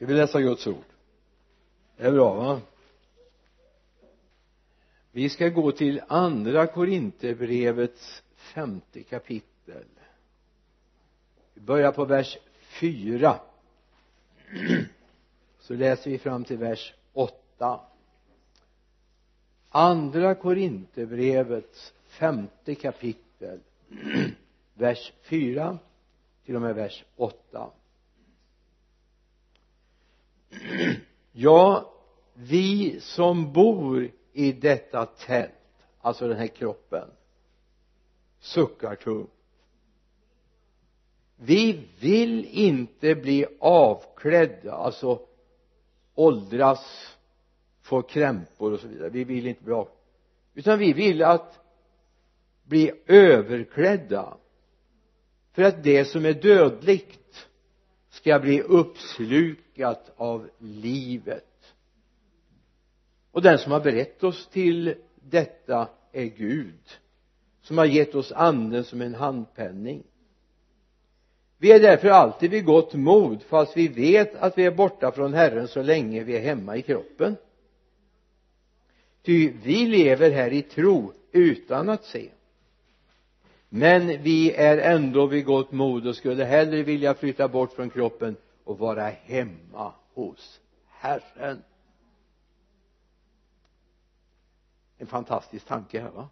ska vi läsa Guds ord? Det är bra va? Vi ska gå till andra korinterbrevets femte kapitel. Vi börjar på vers 4 så läser vi fram till vers 8 andra korinterbrevets femte kapitel vers 4 till och med vers 8 ja vi som bor i detta tält alltså den här kroppen suckar tungt vi vill inte bli avklädda alltså åldras få krämpor och så vidare. Vi vill inte bli avklädda utan vi vill att bli överklädda. För att det som är dödligt ska bli uppslukat av livet. Och den som har berett oss till detta är Gud som har gett oss anden som en handpenning. Vi är därför alltid vid gott mod fast vi vet att vi är borta från Herren så länge vi är hemma i kroppen. Ty vi lever här i tro utan att se men vi är ändå vid gott mod och skulle hellre vilja flytta bort från kroppen och vara hemma hos Herren. En fantastisk tanke här va?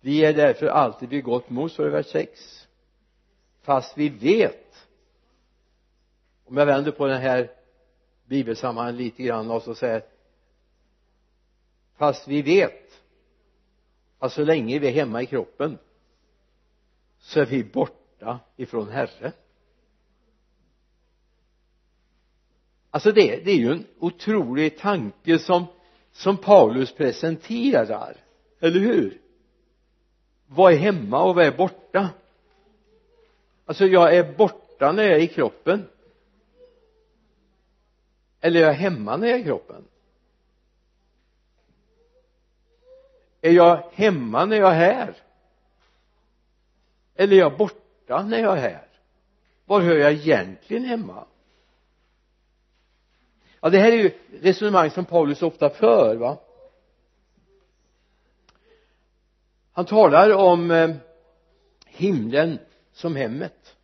Vi är därför alltid vid gott mod står det i vers 6 fast vi vet om jag vänder på den här bibelsammanhanget lite grann och så säger fast vi vet att så länge vi är hemma i kroppen så är vi borta ifrån Herren. Alltså det, det är ju en otrolig tanke som som Paulus presenterar eller hur? Vad är hemma och vad är borta? Alltså jag är borta när jag är i kroppen. Eller är jag hemma när jag är i kroppen. Är jag hemma när jag är här? Eller är jag borta när jag är här? Var hör jag egentligen hemma? Ja det här är ju resonemang som Paulus ofta för va? Han talar om eh, himlen som hemmet.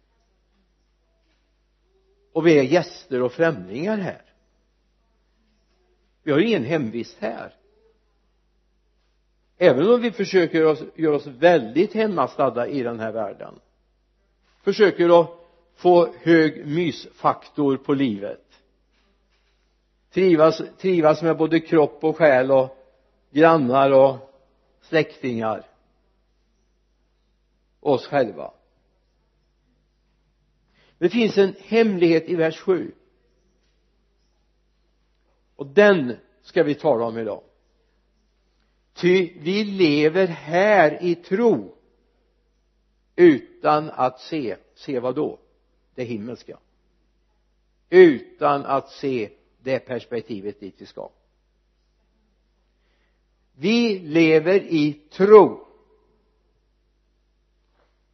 Och vi är gäster och främlingar här. Vi har ingen hemvist här även om vi försöker oss, göra oss väldigt hemmastadda i den här världen försöker att få hög mysfaktor på livet trivas, trivas med både kropp och själ och grannar och släktingar oss själva. Det finns en hemlighet i vers 7 och den ska vi tala om idag ty vi lever här i tro utan att se se vad då? Det himmelska. Utan att se det perspektivet dit vi ska. Vi lever i tro.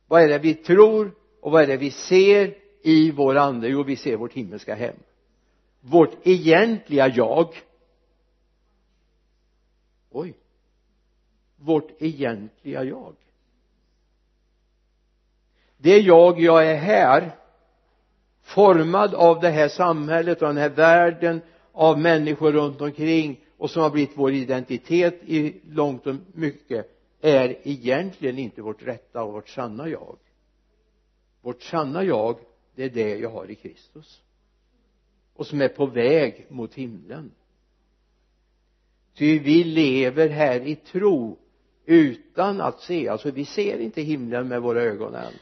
Vad är det vi tror och vad är det vi ser i vår ande? Jo vi ser vårt himmelska hem. Vårt egentliga jag. Oj vårt egentliga jag. Det jag jag är här formad av det här samhället och den här världen av människor runt omkring och som har blivit vår identitet i långt och mycket är egentligen inte vårt rätta och vårt sanna jag. Vårt sanna jag det är det jag har i Kristus och som är på väg mot himlen. Ty vi lever här i tro utan att se alltså vi ser inte himlen med våra ögon än.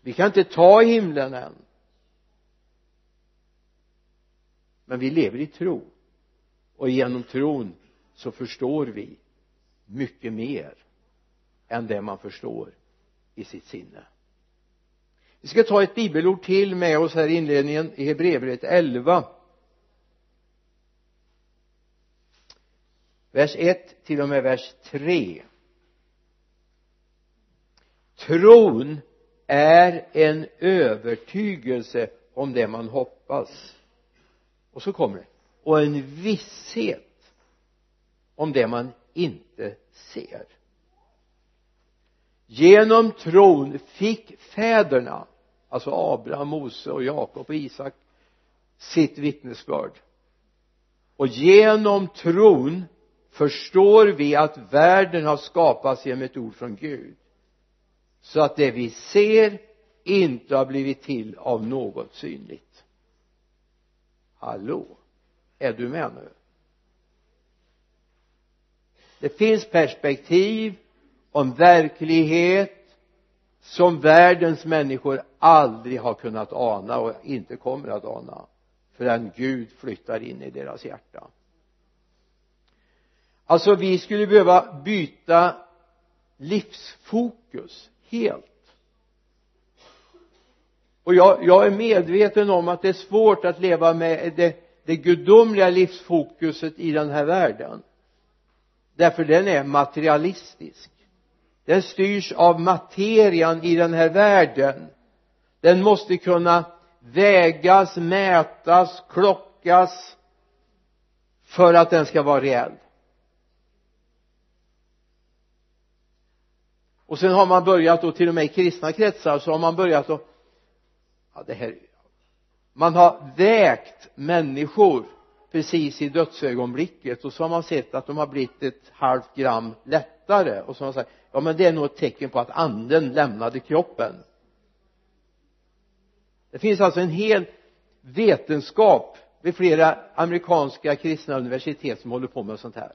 Vi kan inte ta himlen än. Men vi lever i tro. Och genom tron så förstår vi mycket mer än det man förstår i sitt sinne. Vi ska ta ett bibelord till med oss här i inledningen i Hebreerbrevet 11 vers 1 till och med vers 3 tron är en övertygelse om det man hoppas. Och så kommer det. Och en visshet om det man inte ser. Genom tron fick fäderna alltså Abraham, Mose och Jakob och Isak sitt vittnesbörd. Och genom tron förstår vi att världen har skapats genom ett ord från Gud så att det vi ser inte har blivit till av något synligt. Hallå? Är du med nu? Det finns perspektiv om verklighet som världens människor aldrig har kunnat ana och inte kommer att ana förrän Gud flyttar in i deras hjärta. Alltså vi skulle behöva byta livsfokus helt. Och jag, jag är medveten om att det är svårt att leva med det, det gudomliga livsfokuset i den här världen. Därför den är materialistisk. Den styrs av materian i den här världen. Den måste kunna vägas, mätas, klockas för att den ska vara reell. Och sen har man börjat då till och med i kristna kretsar så har man börjat att ja det här man har vägt människor precis i dödsögonblicket och så har man sett att de har blivit ett halvt gram lättare och så har man sagt ja men det är nog ett tecken på att anden lämnade kroppen. Det finns alltså en hel vetenskap vid flera amerikanska kristna universitet som håller på med sånt här.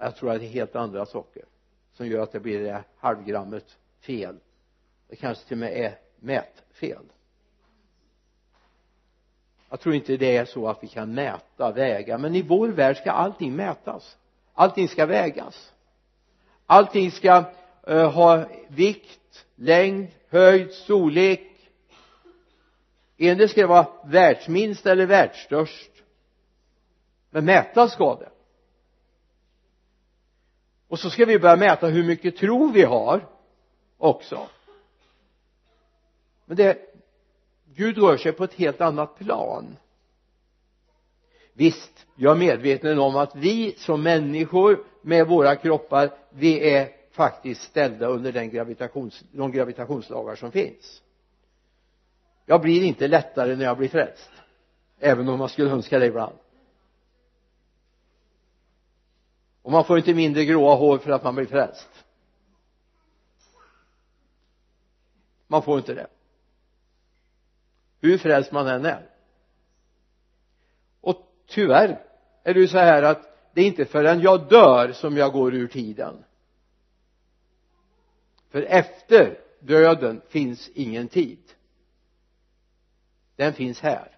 Jag tror att det är helt andra saker som gör att det blir det halvgrammet fel. Det kanske till och med är mätfel. Jag tror inte det är så att vi kan mäta, väga men i vår värld ska allting mätas. Allting ska vägas. Allting ska uh, ha vikt, längd, höjd, storlek. En ska det vara världsminst eller världsstörst. Men mätas ska det och så ska vi börja mäta hur mycket tro vi har också. Men det Gud rör sig på ett helt annat plan. Visst jag är medveten om att vi som människor med våra kroppar vi är faktiskt ställda under den gravitations, de gravitationslagar som finns. Jag blir inte lättare när jag blir frälst även om man skulle önska det ibland. Och man får inte mindre gråa hår för att man blir frälst. Man får inte det. Hur frälst man än är. Och tyvärr är det ju så här att det är inte förrän jag dör som jag går ur tiden. För efter döden finns ingen tid. Den finns här.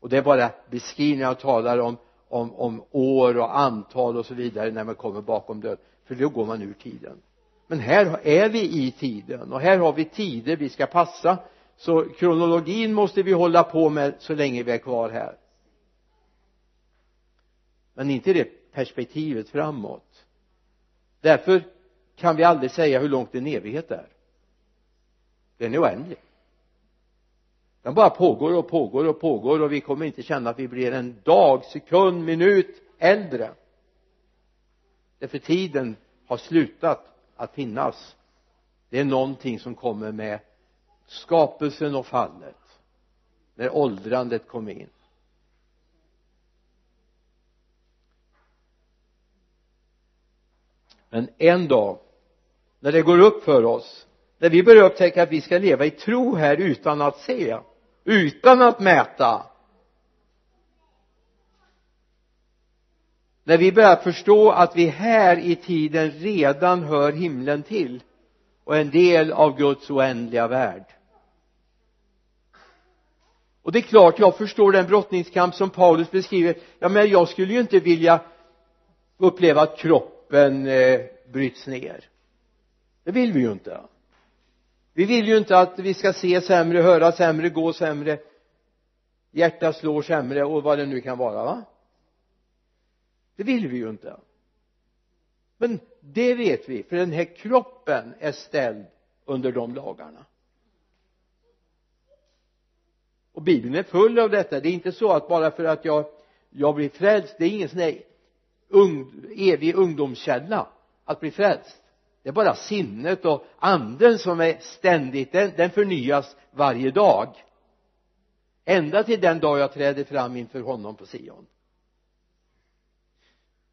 Och det är bara beskrivningar jag talar om om, om år och antal och så vidare när man kommer bakom död för då går man ur tiden. Men här är vi i tiden och här har vi tider vi ska passa. Så kronologin måste vi hålla på med så länge vi är kvar här. Men inte det perspektivet framåt. Därför kan vi aldrig säga hur långt en evighet är. Den är oändlig den bara pågår och pågår och pågår och vi kommer inte känna att vi blir en dag, sekund, minut äldre. Därför tiden har slutat att finnas. Det är någonting som kommer med skapelsen och fallet när åldrandet kom in. Men en dag när det går upp för oss när vi börjar upptäcka att vi ska leva i tro här utan att se utan att mäta. När vi börjar förstå att vi här i tiden redan hör himlen till och är en del av Guds oändliga värld. Och det är klart jag förstår den brottningskamp som Paulus beskriver. Ja men jag skulle ju inte vilja uppleva att kroppen eh, bryts ner. Det vill vi ju inte vi vill ju inte att vi ska se sämre, höra sämre, gå sämre hjärtat slår sämre och vad det nu kan vara va? Det vill vi ju inte. Men det vet vi för den här kroppen är ställd under de lagarna. Och bibeln är full av detta. Det är inte så att bara för att jag jag blir frälst det är ingen sån här ung, evig ungdomskälla att bli frälst det är bara sinnet och anden som är ständigt den, den förnyas varje dag. Ända till den dag jag träder fram inför honom på Sion.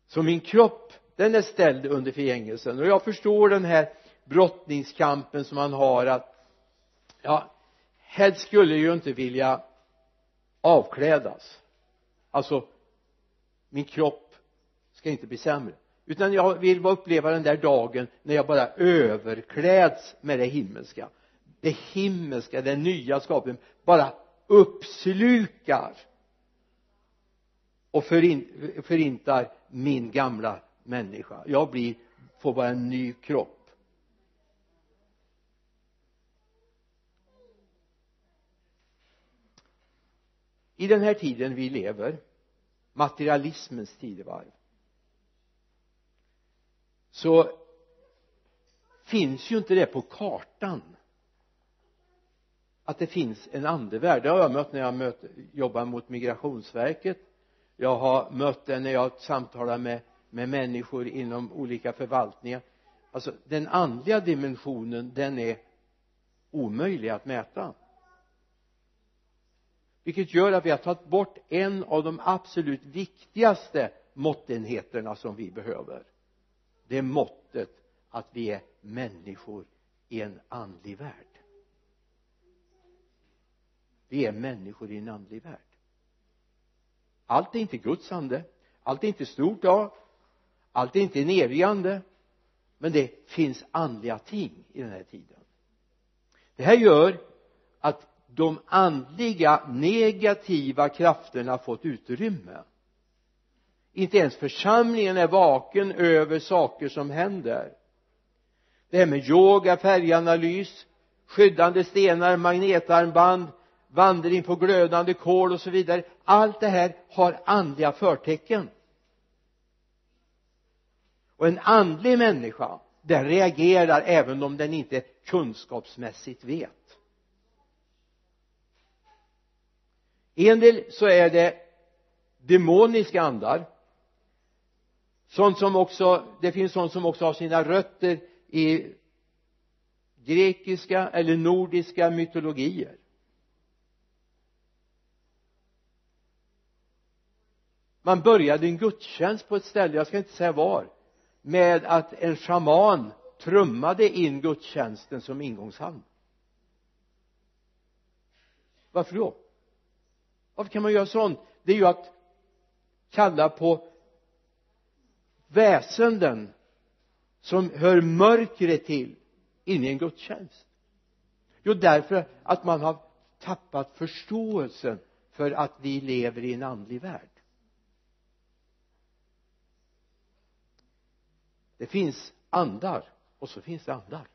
Så min kropp den är ställd under förgängelsen. Och jag förstår den här brottningskampen som man har att ja helst skulle jag ju inte vilja avklädas. Alltså min kropp ska inte bli sämre utan jag vill bara uppleva den där dagen när jag bara överkläds med det himmelska. Det himmelska, den nya skapelsen bara uppslukar och förintar min gamla människa. Jag blir, får bara en ny kropp. I den här tiden vi lever materialismens tidevarv så finns ju inte det på kartan att det finns en andevärld. Det har jag mött när jag mött, jobbar mot migrationsverket. Jag har mött det när jag samtalar med, med människor inom olika förvaltningar. Alltså den andliga dimensionen den är omöjlig att mäta. Vilket gör att vi har tagit bort en av de absolut viktigaste måttenheterna som vi behöver det är måttet att vi är människor i en andlig värld. Vi är människor i en andlig värld. Allt är inte Guds ande. Allt är inte stort ja allt är inte en evig ande, men det finns andliga ting i den här tiden. Det här gör att de andliga negativa krafterna fått utrymme inte ens församlingen är vaken över saker som händer. Det här med yoga, färganalys skyddande stenar, magnetarmband vandring på glödande kol och så vidare. Allt det här har andliga förtecken. Och en andlig människa den reagerar även om den inte kunskapsmässigt vet. En del så är det demoniska andar sånt som också det finns sånt som också har sina rötter i grekiska eller nordiska mytologier. Man började en gudstjänst på ett ställe, jag ska inte säga var med att en shaman trummade in gudstjänsten som ingångshand. Varför då? Varför kan man göra sånt? Det är ju att kalla på väsenden som hör mörkret till in i en gudstjänst. Jo därför att man har tappat förståelsen för att vi lever i en andlig värld. Det finns andar och så finns det andar.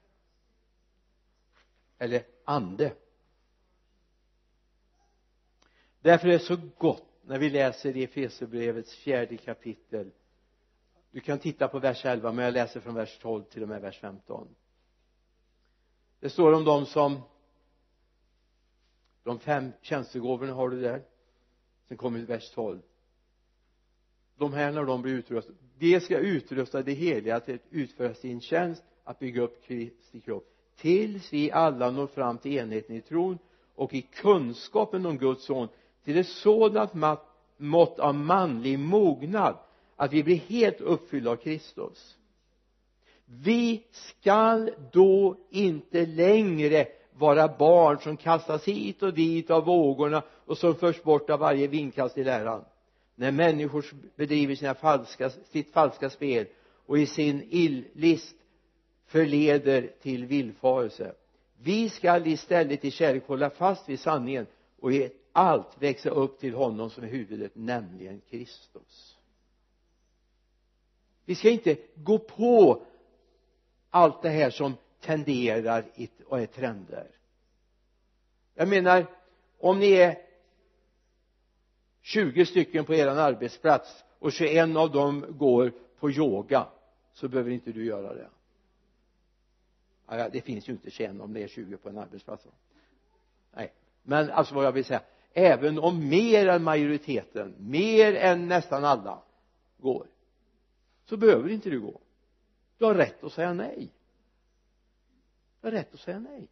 Eller ande. Därför är det så gott när vi läser i Efesierbrevets fjärde kapitel du kan titta på vers 11 men jag läser från vers 12 till och med vers 15 det står om de som de fem tjänstegåvorna har du där. Sen kommer vers 12 de här när de blir utrustade de ska utrusta det heliga till att utföra sin tjänst att bygga upp Kristi kropp. Tills vi alla når fram till enheten i tron och i kunskapen om Guds son till ett sådant mått av manlig mognad att vi blir helt uppfyllda av Kristus. Vi skall då inte längre vara barn som kastas hit och dit av vågorna och som förs bort av varje vindkast i läran. När människor bedriver sina falska, sitt falska spel och i sin illist förleder till villfarelse. Vi skall istället i kärlek hålla fast vid sanningen och i allt växa upp till honom som är huvudet nämligen Kristus vi ska inte gå på allt det här som tenderar och är trender. Jag menar om ni är 20 stycken på er arbetsplats och 21 av dem går på yoga så behöver inte du göra det. Ja, det finns ju inte 21 om det är 20 på en arbetsplats nej. Men alltså vad jag vill säga även om mer än majoriteten mer än nästan alla går så behöver inte du gå. Du har rätt att säga nej. Du har rätt att säga nej.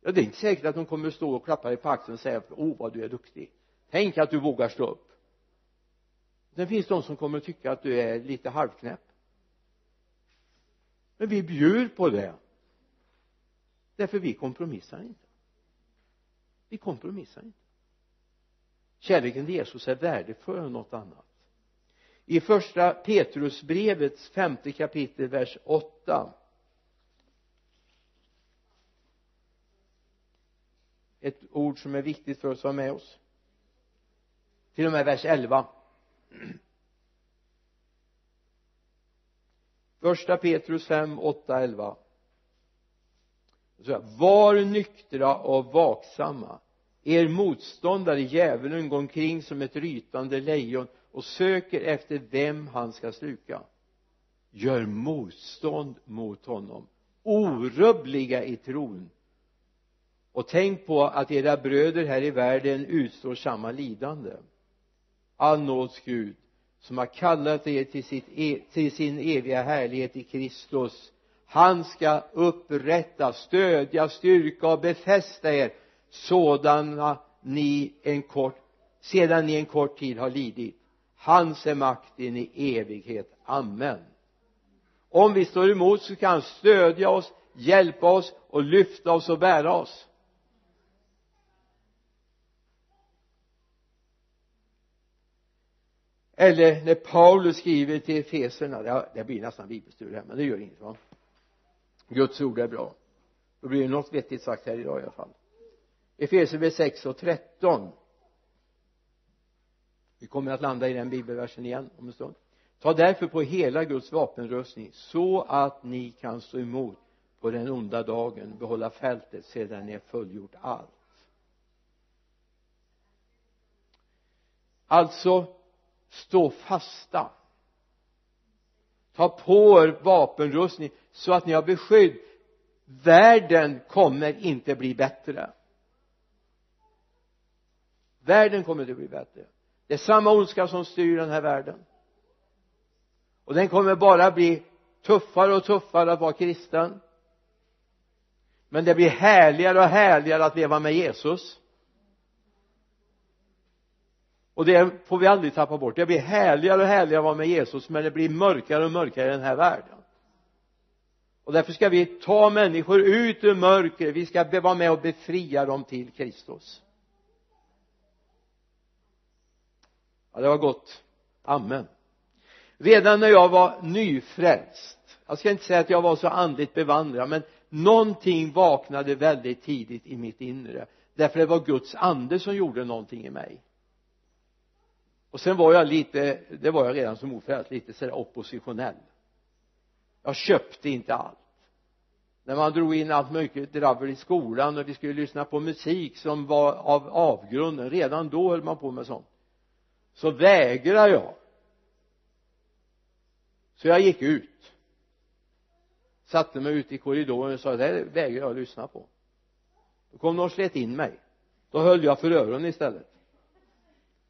Ja det är inte säkert att de kommer att stå och klappa dig på axeln och säga åh vad du är duktig. Tänk att du vågar stå upp. Sen finns de som kommer att tycka att du är lite halvknäpp. Men vi bjuder på det. Därför vi kompromissar inte. Vi kompromissar inte. Kärleken till Jesus är värdefull än något annat i första Petrusbrevets femte kapitel vers 8 ett ord som är viktigt för oss att ha med oss. Till och med vers 11 första Petrus 5, 8, 11 var nyktra och vaksamma. Er motståndare djävulen går omkring som ett rytande lejon och söker efter vem han ska sluka gör motstånd mot honom orubbliga i tron. Och tänk på att era bröder här i världen utstår samma lidande. All nåds Gud som har kallat er till, sitt, e, till sin eviga härlighet i Kristus han ska upprätta, stödja, styrka och befästa er sådana ni en kort sedan ni en kort tid har lidit hans är makten i evighet, amen. Om vi står emot så kan han stödja oss, hjälpa oss och lyfta oss och bära oss. Eller när Paulus skriver till Efeserna det blir nästan bibelstudier här men det gör inget va? Guds ord är bra. Då blir det något vettigt sagt här idag i alla fall. Efesierbrevet 6 och 13 vi kommer att landa i den bibelversen igen om en stund. Ta därför på hela Guds vapenrustning så att ni kan stå emot på den onda dagen behålla fältet sedan ni har fullgjort allt. Alltså stå fasta. Ta på er vapenrustning så att ni har beskydd. Världen kommer inte bli bättre. Världen kommer inte bli bättre det är samma ondska som styr den här världen. Och den kommer bara bli tuffare och tuffare att vara kristen. Men det blir härligare och härligare att leva med Jesus. Och det får vi aldrig tappa bort. Det blir härligare och härligare att vara med Jesus men det blir mörkare och mörkare i den här världen. Och därför ska vi ta människor ut ur mörker vi ska vara med och befria dem till Kristus. Ja det var gott. Amen. Redan när jag var nyfrälst jag ska inte säga att jag var så andligt bevandrad men någonting vaknade väldigt tidigt i mitt inre. Därför det var Guds ande som gjorde någonting i mig. Och sen var jag lite det var jag redan som ofrälst lite sådär oppositionell. Jag köpte inte allt. När man drog in allt möjligt dravel i skolan och vi skulle lyssna på musik som var av avgrunden redan då höll man på med sånt så vägrade jag. Så jag gick ut. Satte mig ute i korridoren och sa det här vägrar jag lyssna på. Då kom de och slet in mig. Då höll jag för öronen istället.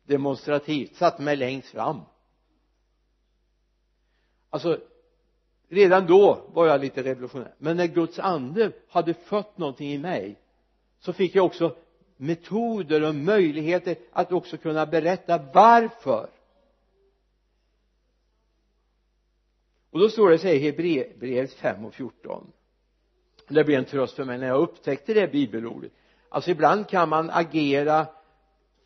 Demonstrativt. Satte mig längst fram. Alltså redan då var jag lite revolutionär. Men när Guds ande hade fött någonting i mig så fick jag också metoder och möjligheter att också kunna berätta varför. Och då står det så här i Hebreerbrevet 5 och 14 det blev en tröst för mig när jag upptäckte det bibelordet. Alltså ibland kan man agera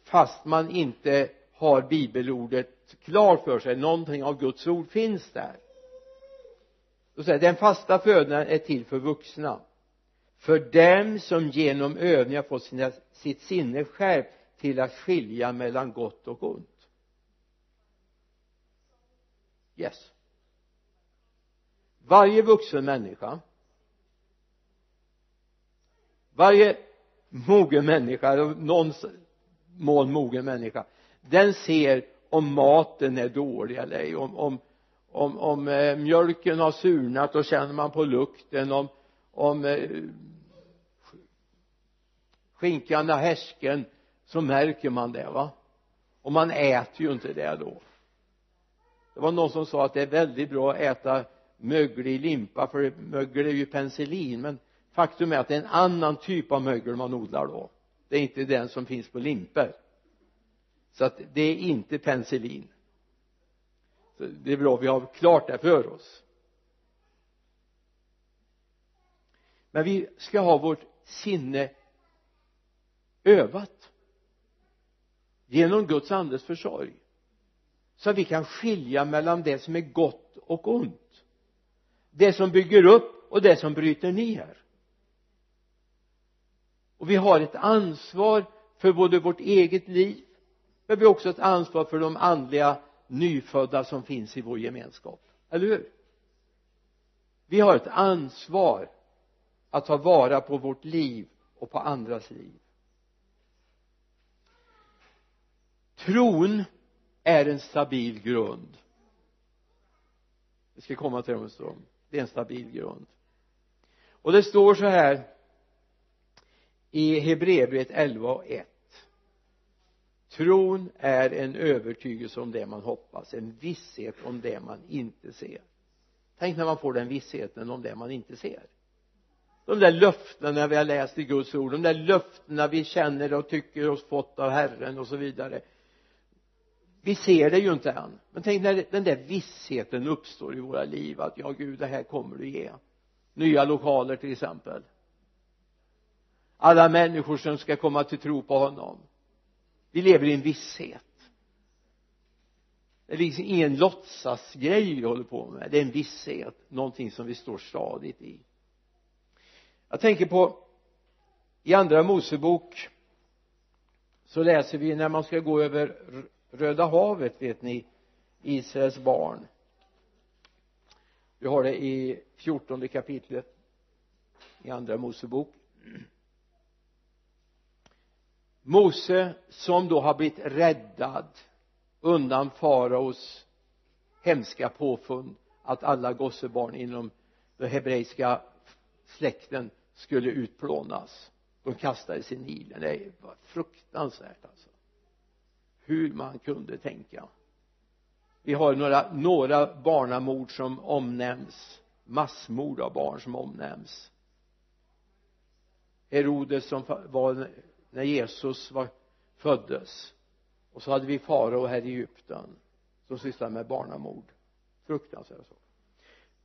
fast man inte har bibelordet klar för sig. Någonting av Guds ord finns där. Då säger den fasta födan är till för vuxna för dem som genom övningar fått sina, sitt sinne skärpt till att skilja mellan gott och ont. Yes. Varje vuxen människa varje mogen människa eller någon mån mogen människa den ser om maten är dålig eller ej. Om, om, om, om eh, mjölken har surnat då känner man på lukten. Om, om eh, skinkan är härsken så märker man det va? Och man äter ju inte det då. Det var någon som sa att det är väldigt bra att äta möglig limpa för mögel är ju penicillin men faktum är att det är en annan typ av mögel man odlar då. Det är inte den som finns på limpor så att det är inte penicillin. Så det är bra vi har klart det för oss. Men vi ska ha vårt sinne övat genom Guds andes försorg så att vi kan skilja mellan det som är gott och ont det som bygger upp och det som bryter ner. Och vi har ett ansvar för både vårt eget liv men vi har också ett ansvar för de andliga nyfödda som finns i vår gemenskap. Eller hur? Vi har ett ansvar att ta vara på vårt liv och på andras liv. Tron är en stabil grund. Vi ska komma till det om en stund. Det är en stabil grund. Och det står så här i Hebreerbrevet 11 och 1 tron är en övertygelse om det man hoppas en visshet om det man inte ser. Tänk när man får den vissheten om det man inte ser de där löftena vi har läst i Guds ord de där löftena vi känner och tycker oss fått av Herren och så vidare. Vi ser det ju inte än. Men tänk när den där vissheten uppstår i våra liv att ja Gud det här kommer du ge. Nya lokaler till exempel. Alla människor som ska komma till tro på honom. Vi lever i en visshet. Det är liksom ingen låtsasgrej vi håller på med. Det är en visshet. Någonting som vi står stadigt i jag tänker på i andra Mosebok så läser vi när man ska gå över Röda havet vet ni Israels barn. Vi har det i fjortonde kapitlet i andra Mosebok. Mose som då har blivit räddad undan faraos hemska påfund att alla gossebarn inom den hebreiska släkten skulle utplånas. De kastades i Nilen det var fruktansvärt alltså. Hur man kunde tänka. Vi har några, några barnamord som omnämns. Massmord av barn som omnämns. Herodes som var när Jesus var, föddes. Och så hade vi farao här i Egypten som sysslade med barnamord. Fruktansvärda saker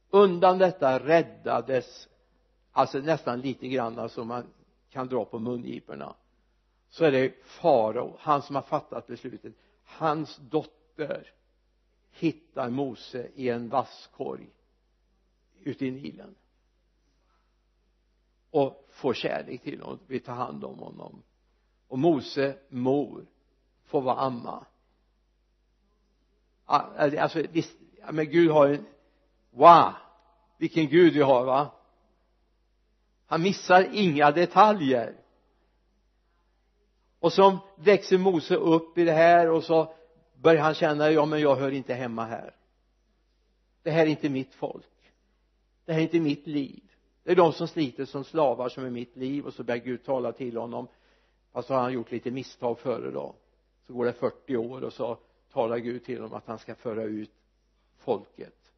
undan detta räddades alltså nästan lite grann som man kan dra på mungiporna. Så är det farao han som har fattat beslutet. Hans dotter hittar Mose i en vasskorg ute i Nilen. Och får kärlek till honom vill ta hand om honom. Och Mose mor får vara amma. Alltså visst men Gud har en wow vilken Gud vi har va? Han missar inga detaljer. Och så växer Mose upp i det här och så börjar han känna ja men jag hör inte hemma här. Det här är inte mitt folk. Det här är inte mitt liv. Det är de som sliter som slavar som är mitt liv. Och så börjar Gud tala till honom. Fast så har han gjort lite misstag före då. Så går det 40 år och så talar Gud till honom att han ska föra ut folket.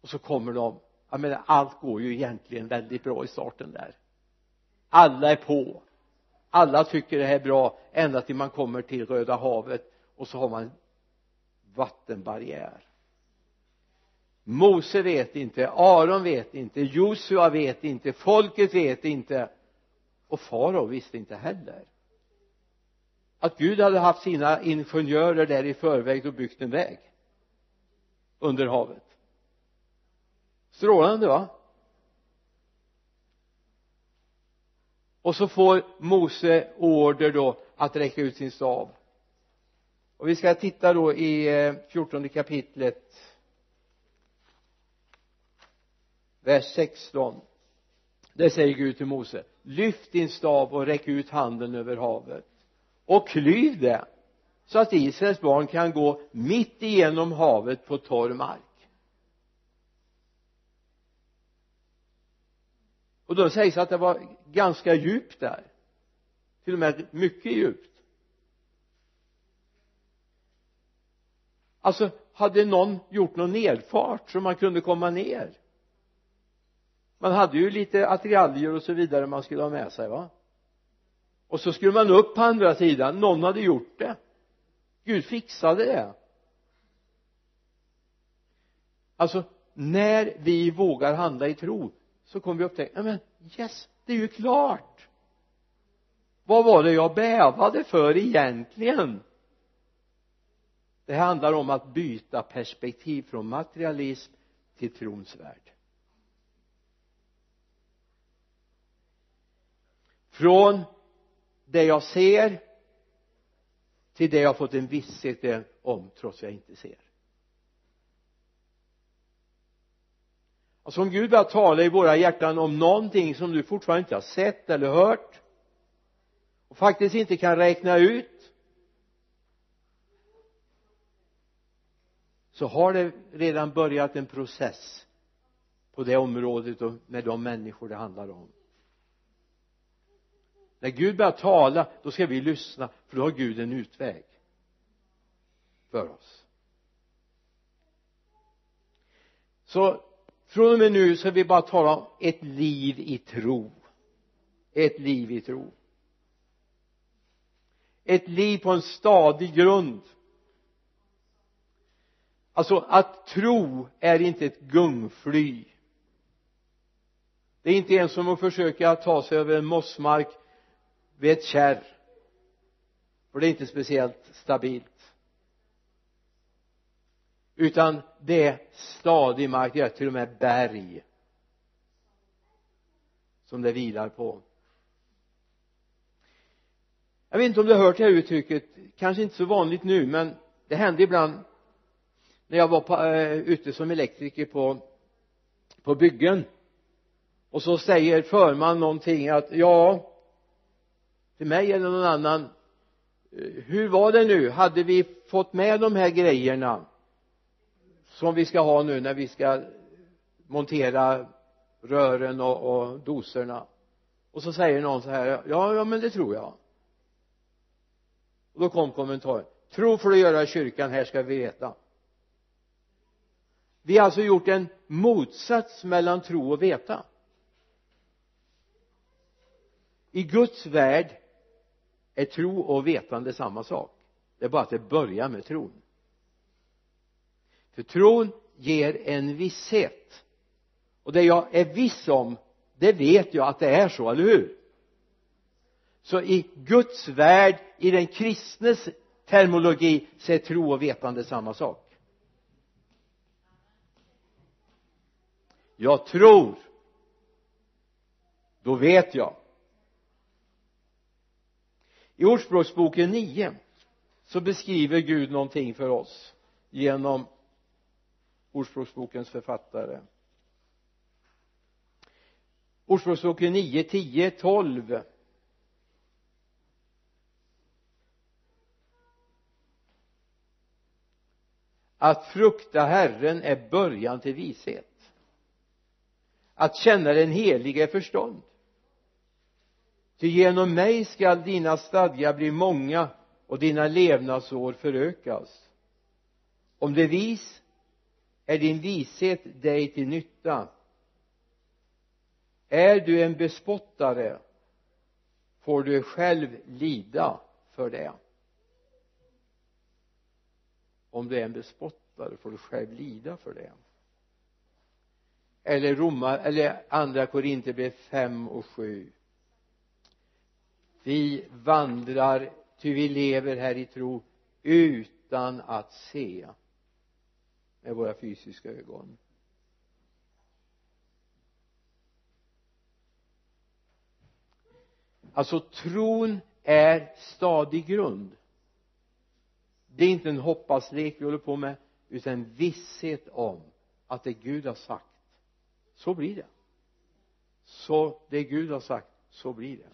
Och så kommer de jag menar allt går ju egentligen väldigt bra i starten där. Alla är på. Alla tycker det här är bra ända till man kommer till Röda havet och så har man vattenbarriär. Mose vet inte, Aron vet inte, Josua vet inte, folket vet inte och farao visste inte heller. Att Gud hade haft sina ingenjörer där i förväg och byggt en väg under havet strålande va? Och så får Mose order då att räcka ut sin stav. Och vi ska titta då i eh, fjortonde kapitlet vers 16 där säger Gud till Mose lyft din stav och räck ut handen över havet och klyv det så att Israels barn kan gå mitt igenom havet på torr mark. Och då sägs att det var ganska djupt där. Till och med mycket djupt. Alltså hade någon gjort någon nedfart så man kunde komma ner? Man hade ju lite attiraljer och så vidare man skulle ha med sig va? Och så skulle man upp på andra sidan. Någon hade gjort det. Gud fixade det. Alltså när vi vågar handla i tro så kommer vi upptäcka men yes det är ju klart. Vad var det jag bävade för egentligen? Det handlar om att byta perspektiv från materialism till trons värld. Från det jag ser till det jag fått en visshet om trots jag inte ser. Och som Gud börjar tala i våra hjärtan om någonting som du fortfarande inte har sett eller hört och faktiskt inte kan räkna ut så har det redan börjat en process på det området och med de människor det handlar om. När Gud börjar tala då ska vi lyssna för då har Gud en utväg för oss. Så från och med nu så vi bara tala om ett liv i tro. Ett liv i tro. Ett liv på en stadig grund. Alltså att tro är inte ett gungfly. Det är inte ens som att försöka ta sig över en mossmark vid ett kärr. För det är inte speciellt stabilt utan det är stadig mark det är till och med berg som det vilar på. Jag vet inte om du har hört det här uttrycket kanske inte så vanligt nu men det hände ibland när jag var på, äh, ute som elektriker på på byggen. Och så säger förman någonting att ja till mig eller någon annan eh, hur var det nu? Hade vi fått med de här grejerna? Som vi ska ha nu när vi ska montera rören och, och doserna. Och så säger någon så här ja, ja men det tror jag. Och då kom kommentaren tro får du göra i kyrkan här ska vi veta. Vi har alltså gjort en motsats mellan tro och veta. I Guds värld är tro och vetande samma sak. Det är bara att det börjar med tron för tron ger en visshet. Och det jag är viss om det vet jag att det är så, eller hur? Så i Guds värld i den kristnes termologi så är tro och vetande samma sak. Jag tror. Då vet jag. I ordspråksboken 9 så beskriver Gud någonting för oss genom ordspråksbokens författare. Ordspråksboken 9, 10, 12 att frukta Herren är början till vishet. Att känna den helige är förstånd. Ty genom mig skall dina stadgar bli många och dina levnadsår förökas. Om det är vis är din vishet dig till nytta. Är du en bespottare får du själv lida för det. Om du är en bespottare får du själv lida för det. Eller romar eller andra Korintierbrev 5 och 7 vi vandrar ty vi lever här i tro utan att se med våra fysiska ögon. Alltså tron är stadig grund. Det är inte en hoppaslek vi håller på med utan en visshet om att det Gud har sagt så blir det. Så det Gud har sagt så blir det.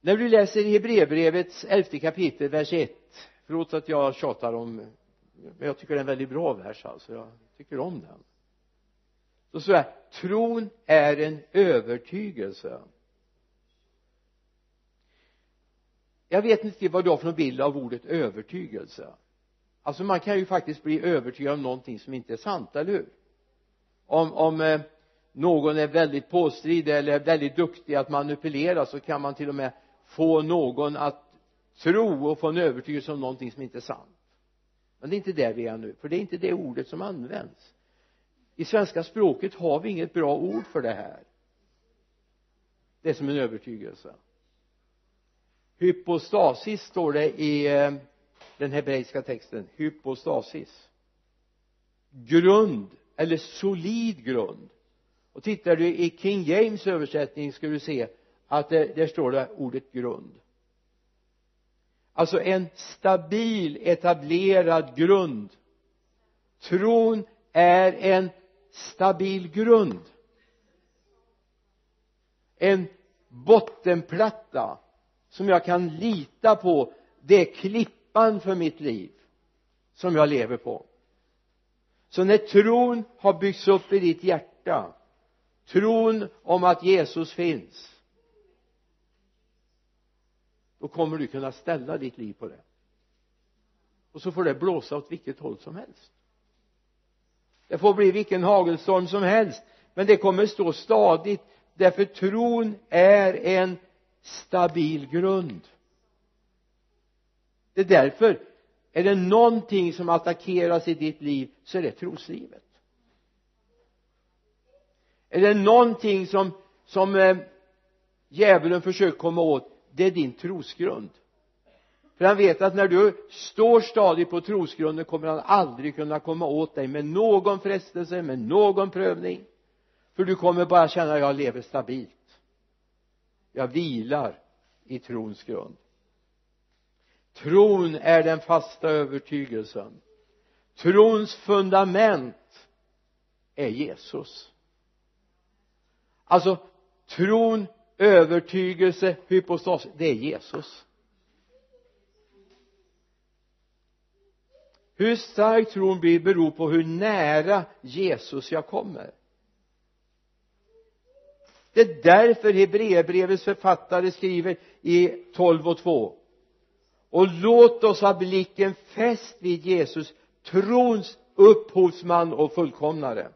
När du läser Hebreerbrevets elfte kapitel vers 1 förlåt att jag tjatar om men jag tycker det är en väldigt bra vers alltså. Jag tycker om den. Så står jag, tron är en övertygelse. Jag vet inte vad du har för någon bild av ordet övertygelse. Alltså man kan ju faktiskt bli övertygad om någonting som inte är sant, eller hur? Om, om eh, någon är väldigt påstridig eller väldigt duktig att manipulera så kan man till och med få någon att tro och få en övertygelse om någonting som inte är sant men det är inte där vi är nu för det är inte det ordet som används. I svenska språket har vi inget bra ord för det här. Det är som en övertygelse. Hypostasis står det i eh, den hebreiska texten. Hypostasis. Grund eller solid grund. Och tittar du i King James översättning ska du se att det, där står det ordet grund alltså en stabil etablerad grund. Tron är en stabil grund. En bottenplatta som jag kan lita på det är klippan för mitt liv som jag lever på. Så när tron har byggts upp i ditt hjärta tron om att Jesus finns då kommer du kunna ställa ditt liv på det. Och så får det blåsa åt vilket håll som helst. Det får bli vilken hagelstorm som helst men det kommer stå stadigt därför tron är en stabil grund. Det är därför är det någonting som attackeras i ditt liv så är det troslivet. Är det någonting som som eh, djävulen försöker komma åt det är din trosgrund. För han vet att när du står stadigt på trosgrunden kommer han aldrig kunna komma åt dig med någon frestelse, med någon prövning. För du kommer bara känna att jag lever stabilt. Jag vilar i trons grund. Tron är den fasta övertygelsen. Trons fundament är Jesus. Alltså tron övertygelse hypostas. Det är Jesus. Hur stark tron blir beror på hur nära Jesus jag kommer. Det är därför Hebreerbrevets författare skriver i 12 och 2 och låt oss ha blicken fäst vid Jesus trons upphovsman och fullkomnare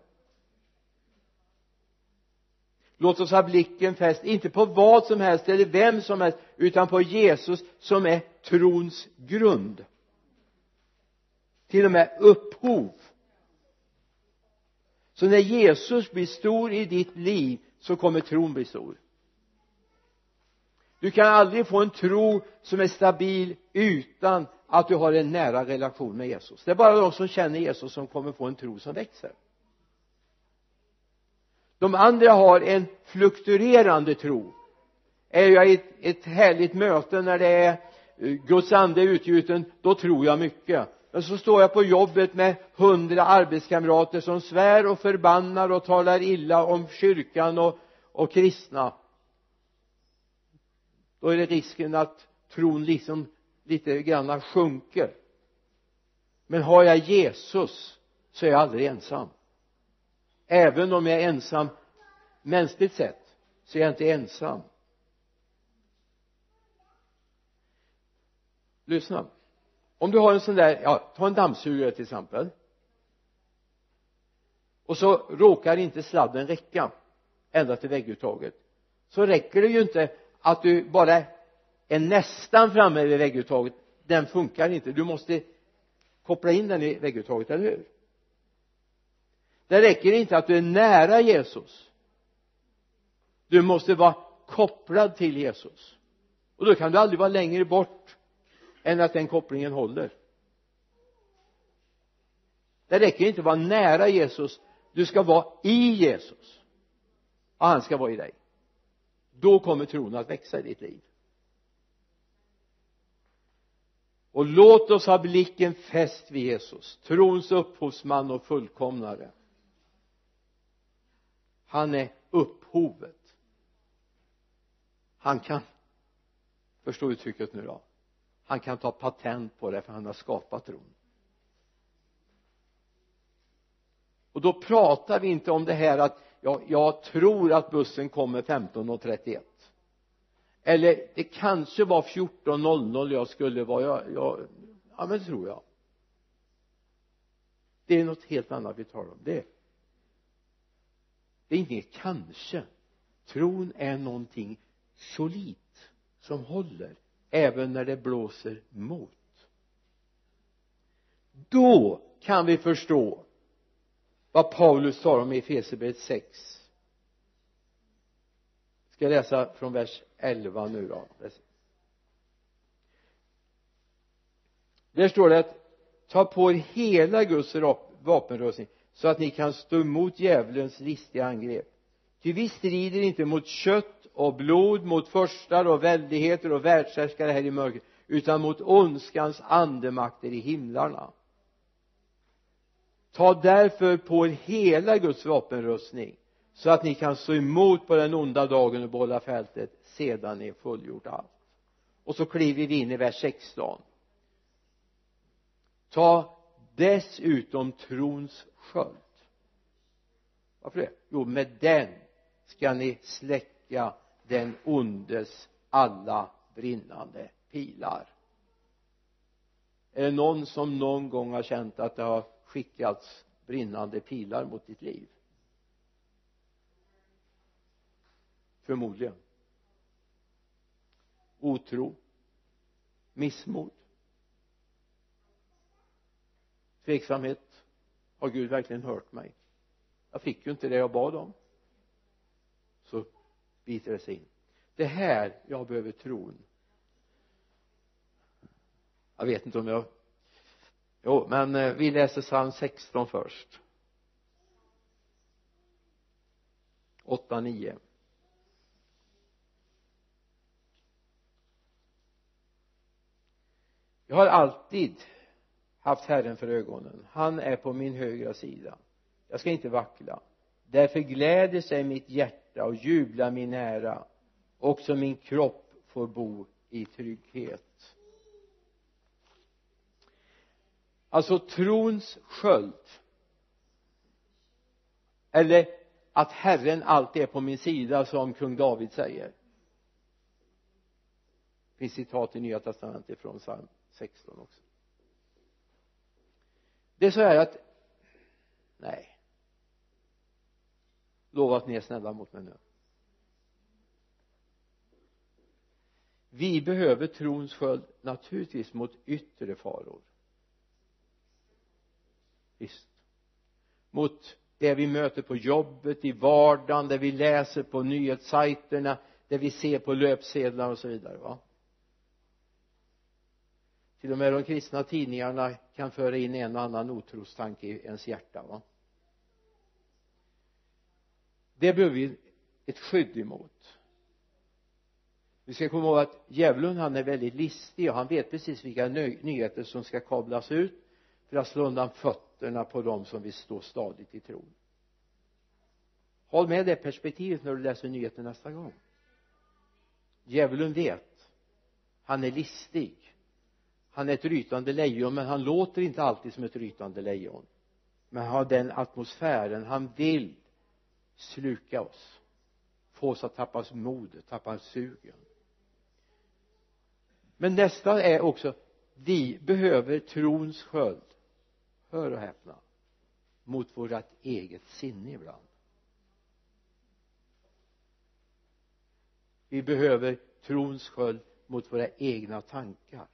låt oss ha blicken fäst inte på vad som helst eller vem som helst utan på Jesus som är trons grund. Till och med upphov. Så när Jesus blir stor i ditt liv så kommer tron bli stor. Du kan aldrig få en tro som är stabil utan att du har en nära relation med Jesus. Det är bara de som känner Jesus som kommer få en tro som växer de andra har en fluktuerande tro. Är jag i ett, ett härligt möte när det är eh, Guds ande är utgjuten då tror jag mycket. Men så står jag på jobbet med hundra arbetskamrater som svär och förbannar och talar illa om kyrkan och, och kristna. Då är det risken att tron liksom lite grann sjunker. Men har jag Jesus så är jag aldrig ensam även om jag är ensam mänskligt sett så är jag inte ensam. Lyssna. Om du har en sån där, ja, ta en dammsugare till exempel. Och så råkar inte sladden räcka ända till vägguttaget så räcker det ju inte att du bara är nästan framme vid vägguttaget. Den funkar inte. Du måste koppla in den i vägguttaget, eller hur? Det räcker inte att du är nära Jesus. Du måste vara kopplad till Jesus. Och då kan du aldrig vara längre bort än att den kopplingen håller. Det räcker inte att vara nära Jesus. Du ska vara i Jesus. Och han ska vara i dig. Då kommer tron att växa i ditt liv. Och låt oss ha blicken fäst vid Jesus trons upphovsman och fullkomnare han är upphovet. Han kan förstå uttrycket nu då? Han kan ta patent på det för han har skapat tron. Och då pratar vi inte om det här att ja, jag tror att bussen kommer 15.31 eller det kanske var 14.00 jag skulle vara jag, jag, ja men det tror jag. Det är något helt annat vi talar om. Det det är inget kanske. Tron är någonting solitt som håller även när det blåser mot. Då kan vi förstå vad Paulus talar om i Efesierbrevet 6 ska jag läsa från vers 11 nu då? Där står det att ta på er hela Guds vapenrustning så att ni kan stå emot djävulens listiga angrepp. Ty vi strider inte mot kött och blod mot förstar och väldigheter och världshärskare här i mörkret utan mot ondskans andemakter i himlarna. Ta därför på er hela Guds vapenrustning så att ni kan stå emot på den onda dagen och behålla fältet sedan ni fullgjort allt. Och så kliver vi in i vers 16 ta dessutom trons sköld varför det? Jo med den ska ni släcka den ondes alla brinnande pilar. Är det någon som någon gång har känt att det har skickats brinnande pilar mot ditt liv? Förmodligen. Otro. Missmod. Tveksamhet har Gud verkligen hört mig? Jag fick ju inte det jag bad om. Så biter det sig in. Det här jag behöver tron. Jag vet inte om jag jo men eh, vi läser psalm 16 först. 8, 9 jag har alltid haft Herren för ögonen. Han är på min högra sida. Jag ska inte vackla. Därför gläder sig mitt hjärta och jublar min ära. Också min kropp får bo i trygghet. Alltså trons sköld eller att Herren alltid är på min sida som kung David säger. Det finns citat i nya testamentet från psalm 16 också det är så här att nej. Lova att ni är snälla mot mig nu. Vi behöver trons sköld naturligtvis mot yttre faror. Visst. Mot det vi möter på jobbet, i vardagen, det vi läser på nyhetssajterna det vi ser på löpsedlar och så vidare va? Till och med de kristna tidningarna kan föra in en och annan otrostanke i ens hjärta va? Det behöver vi ett skydd emot. Vi ska komma ihåg att djävulen han är väldigt listig och han vet precis vilka nyheter som ska kablas ut för att slå undan fötterna på dem som vill stå stadigt i tron. Håll med det perspektivet när du läser nyheter nästa gång. Djävulen vet. Han är listig han är ett rytande lejon men han låter inte alltid som ett rytande lejon. Men han har den atmosfären han vill sluka oss få oss att tappa modet, tappa sugen. Men nästa är också vi behöver trons sköld. Hör och häpna. Mot vårt eget sinne ibland. Vi behöver trons sköld mot våra egna tankar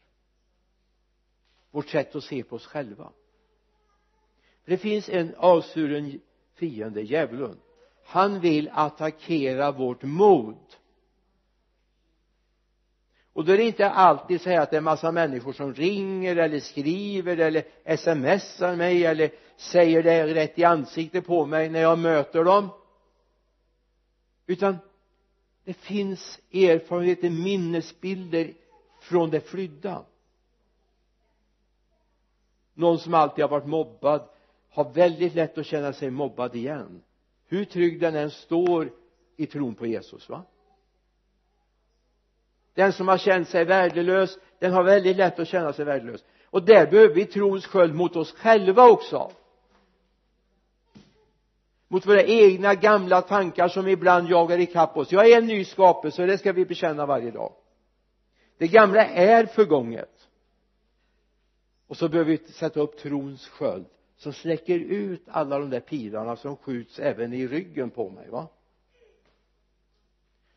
vårt sätt att se på oss själva. För det finns en avsvuren fiende, djävulen. Han vill attackera vårt mod. Och då är det inte alltid så här att det är massa människor som ringer eller skriver eller smsar mig eller säger det rätt i ansiktet på mig när jag möter dem. Utan det finns erfarenheter, minnesbilder från det flydda någon som alltid har varit mobbad har väldigt lätt att känna sig mobbad igen. Hur trygg den än står i tron på Jesus va? Den som har känt sig värdelös den har väldigt lätt att känna sig värdelös. Och där behöver vi trons sköld mot oss själva också. Mot våra egna gamla tankar som ibland jagar ikapp oss. Jag är en ny skapelse och det ska vi bekänna varje dag. Det gamla är förgånget och så behöver vi sätta upp trons sköld som släcker ut alla de där pilarna som skjuts även i ryggen på mig va?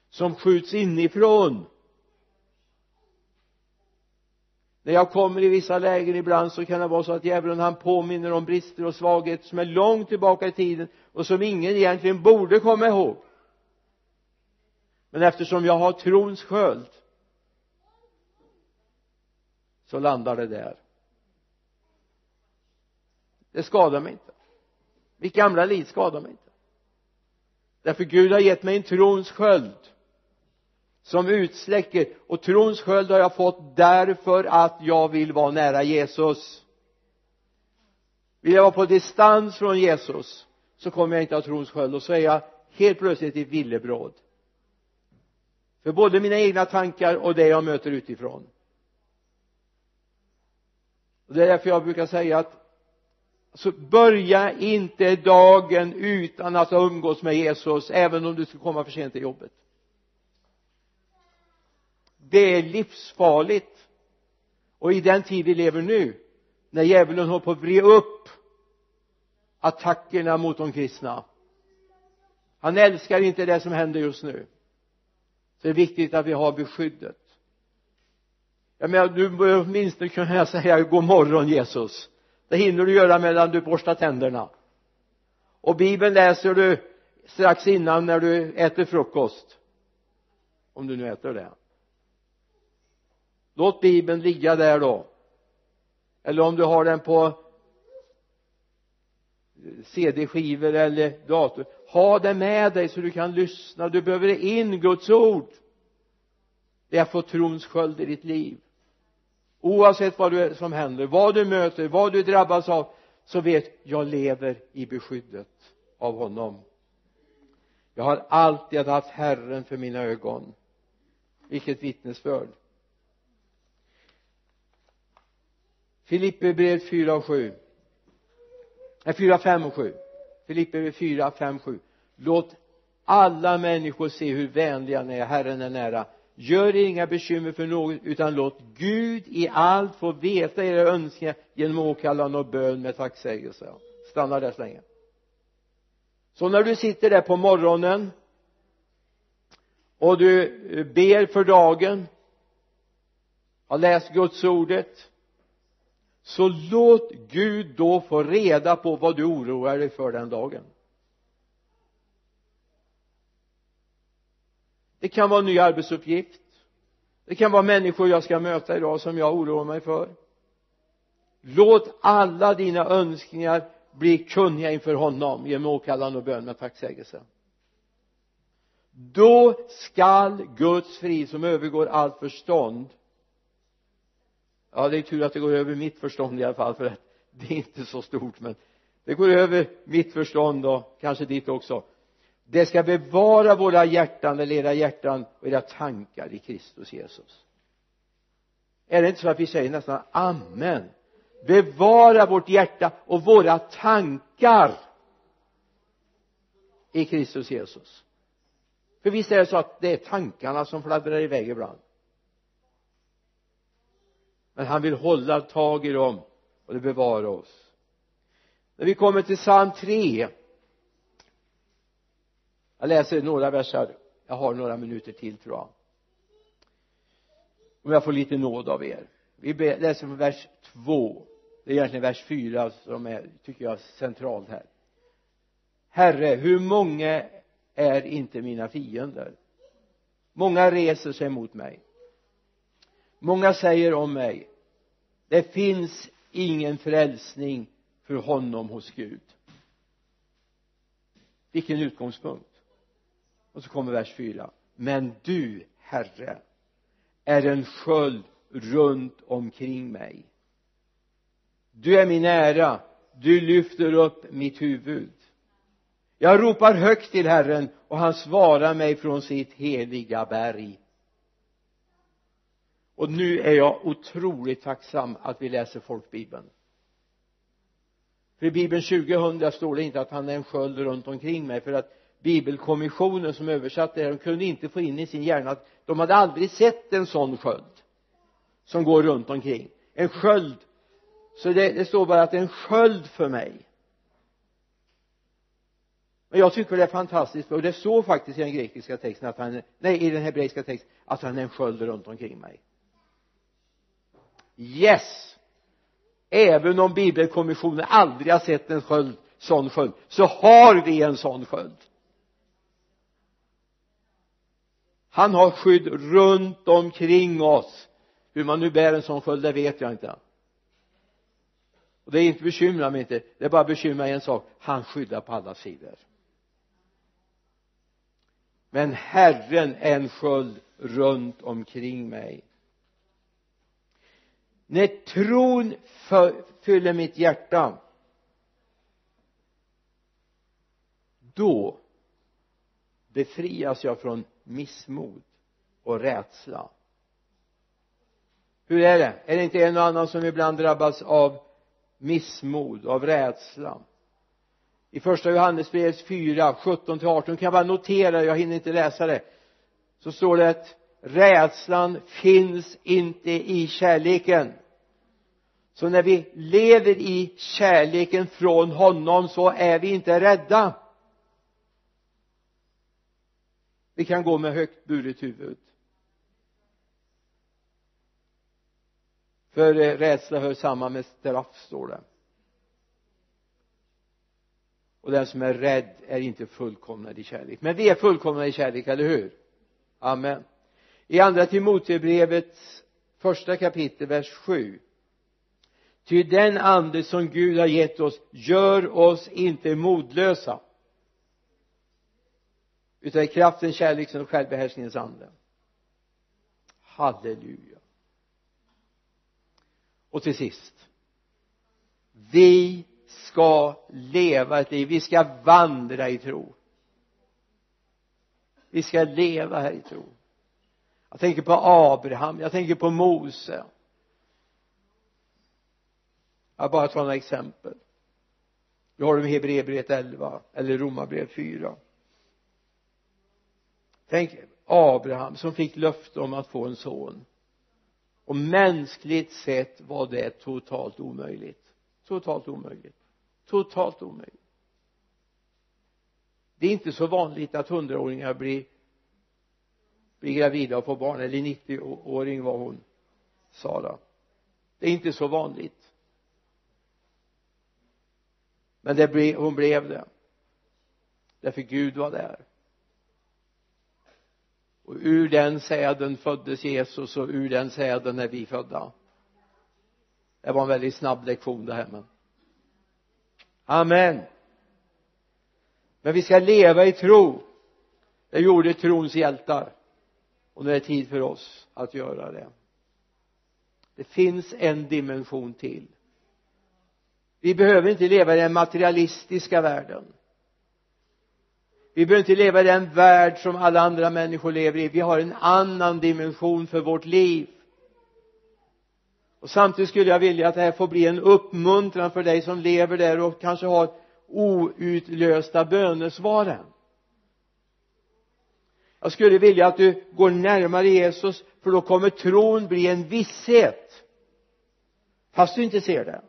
Som skjuts inifrån. När jag kommer i vissa lägen ibland så kan det vara så att djävulen han påminner om brister och svagheter som är långt tillbaka i tiden och som ingen egentligen borde komma ihåg. Men eftersom jag har trons sköld så landar det där det skadar mig inte. Mitt gamla liv skadar mig inte. Därför Gud har gett mig en trons sköld som utsläcker och trons sköld har jag fått därför att jag vill vara nära Jesus. Vill jag vara på distans från Jesus så kommer jag inte ha trons sköld. Och så är jag helt plötsligt i villebråd för både mina egna tankar och det jag möter utifrån. Och det är därför jag brukar säga att så börja inte dagen utan att ha umgås med Jesus även om du skulle komma för sent till jobbet. Det är livsfarligt. Och i den tid vi lever nu när djävulen håller på att vrida upp attackerna mot de kristna. Han älskar inte det som händer just nu. Så det är viktigt att vi har beskyddet. Jag menar du bör åtminstone kunna säga god morgon Jesus det hinner du göra medan du borstar tänderna. Och bibeln läser du strax innan när du äter frukost. Om du nu äter det. Låt bibeln ligga där då. Eller om du har den på cd-skivor eller dator. Ha den med dig så du kan lyssna. Du behöver in Guds ord. Det är att få trons sköld i ditt liv oavsett vad du, som händer vad du möter vad du drabbas av så vet jag lever i beskyddet av honom. Jag har alltid haft Herren för mina ögon. Vilket vittnesbörd. Filippe brev 4 och 7 nej 4, 5 och 7 Filipperbrevet 4, 5, 7 låt alla människor se hur vänliga ni är. Herren är nära gör er inga bekymmer för något utan låt Gud i allt få veta era önskningar genom åkallan och bön med tacksägelse. Stanna där så länge. Så när du sitter där på morgonen och du eh, ber för dagen har läst Guds ordet så låt Gud då få reda på vad du oroar dig för den dagen. Det kan vara en ny arbetsuppgift. Det kan vara människor jag ska möta idag som jag oroar mig för. Låt alla dina önskningar bli kunniga inför honom. Genom åkallan och bön med tacksägelse. Då skall Guds frid som övergår allt förstånd. Ja det är tur att det går över mitt förstånd i alla fall för att det är inte så stort men det går över mitt förstånd och kanske ditt också det ska bevara våra hjärtan eller era hjärtan och era tankar i Kristus Jesus. Är det inte så att vi säger nästan amen? Bevara vårt hjärta och våra tankar i Kristus Jesus. För visst är det så att det är tankarna som fladdrar iväg ibland. Men han vill hålla tag i dem och det bevarar oss. När vi kommer till psalm 3 jag läser några verser. Jag har några minuter till tror jag. Om jag får lite nåd av er. Vi läser från vers 2 det är egentligen vers 4 som är tycker jag centralt här. Herre hur många är inte mina fiender? Många reser sig mot mig. Många säger om mig det finns ingen frälsning för honom hos Gud. Vilken utgångspunkt och så kommer vers 4 men du herre är en sköld runt omkring mig. Du är min ära. Du lyfter upp mitt huvud. Jag ropar högt till Herren och han svarar mig från sitt heliga berg. Och nu är jag otroligt tacksam att vi läser folkbibeln. För i bibeln 2000 står det inte att han är en sköld runt omkring mig för att bibelkommissionen som översatte det här, de kunde inte få in i sin hjärna att de hade aldrig sett en sån sköld som går runt omkring. En sköld. Så det, det står bara att det är en sköld för mig. Men jag tycker det är fantastiskt och det står faktiskt i den grekiska texten att han nej i den hebreiska texten att han är en sköld runt omkring mig. Yes! Även om bibelkommissionen aldrig har sett en sköld sån sköld så har vi en sån sköld. Han har skydd runt omkring oss. Hur man nu bär en sån sköld det vet jag inte. Och det är inte bekymrar mig inte. Det är bara bekymrar en sak. Han skyddar på alla sidor. Men Herren är en sköld runt omkring mig. När tron fyller mitt hjärta då befrias jag från missmod och rädsla. Hur är det? Är det inte en och annan som ibland drabbas av missmod av rädsla? I första Johannesbrevets 4 17 till 18 kan jag bara notera jag hinner inte läsa det. Så står det att rädslan finns inte i kärleken. Så när vi lever i kärleken från honom så är vi inte rädda. Vi kan gå med högt buret huvud. För eh, rädsla hör samman med straff står det. Och den som är rädd är inte fullkomnad i kärlek. Men vi är fullkomna i kärlek, eller hur? Amen. I andra Timotebrevets första kapitel vers 7 ty den ande som Gud har gett oss gör oss inte modlösa utan i kraften, kärleken och självbehärskningens ande. Halleluja. Och till sist. Vi ska leva ett liv. Vi ska vandra i tro. Vi ska leva här i tro. Jag tänker på Abraham. Jag tänker på Mose. Jag bara tar några exempel. Vi har dem i Hebreerbrevet 11 eller Romarbrevet 4 tänk Abraham som fick löfte om att få en son. Och mänskligt sett var det totalt omöjligt. Totalt omöjligt. Totalt omöjligt. Det är inte så vanligt att hundraåringar blir blir gravida och får barn. Eller 90-åring var hon Sara. Det är inte så vanligt. Men det blev, hon blev det. Därför Gud var där och ur den säden föddes Jesus och ur den säden är vi födda. Det var en väldigt snabb lektion det här men. Amen. Men vi ska leva i tro. Det gjorde trons hjältar. Och nu är det tid för oss att göra det. Det finns en dimension till. Vi behöver inte leva i den materialistiska världen vi behöver inte leva i den värld som alla andra människor lever i. Vi har en annan dimension för vårt liv. Och samtidigt skulle jag vilja att det här får bli en uppmuntran för dig som lever där och kanske har outlösta bönesvaren. Jag skulle vilja att du går närmare Jesus för då kommer tron bli en visshet. Fast du inte ser det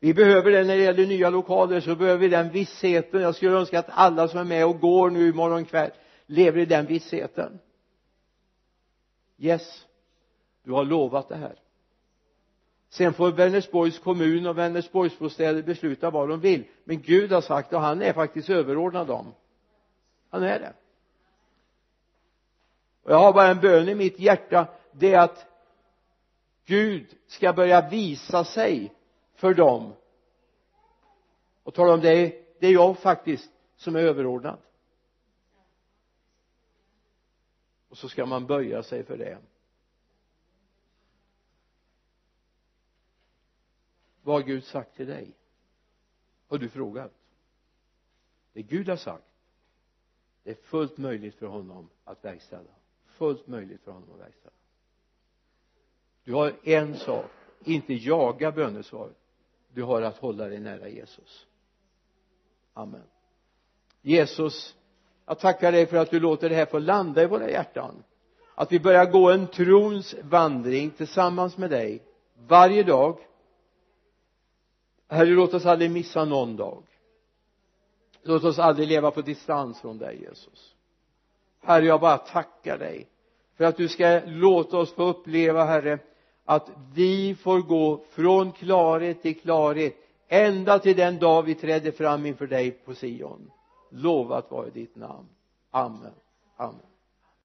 vi behöver det när det gäller nya lokaler så behöver vi den vissheten. Jag skulle önska att alla som är med och går nu imorgon kväll lever i den vissheten. Yes du har lovat det här. Sen får Vänersborgs kommun och Vänersborgsbostäder besluta vad de vill. Men Gud har sagt och han är faktiskt överordnad dem. Han är det. Och jag har bara en bön i mitt hjärta. Det är att Gud ska börja visa sig för dem. Och tala om det det är jag faktiskt som är överordnad. Och så ska man böja sig för det. Vad har Gud sagt till dig? Har du frågat? Det Gud har sagt det är fullt möjligt för honom att verkställa. Fullt möjligt för honom att verkställa. Du har en sak inte jaga bönesvaret du har att hålla dig nära Jesus. Amen. Jesus jag tackar dig för att du låter det här få landa i våra hjärtan. Att vi börjar gå en trons vandring tillsammans med dig varje dag. Herre låt oss aldrig missa någon dag. Låt oss aldrig leva på distans från dig Jesus. Herre jag bara tackar dig för att du ska låta oss få uppleva Herre att vi får gå från klarhet till klarhet ända till den dag vi träder fram inför dig på Sion. Lovat vare ditt namn. Amen. Amen.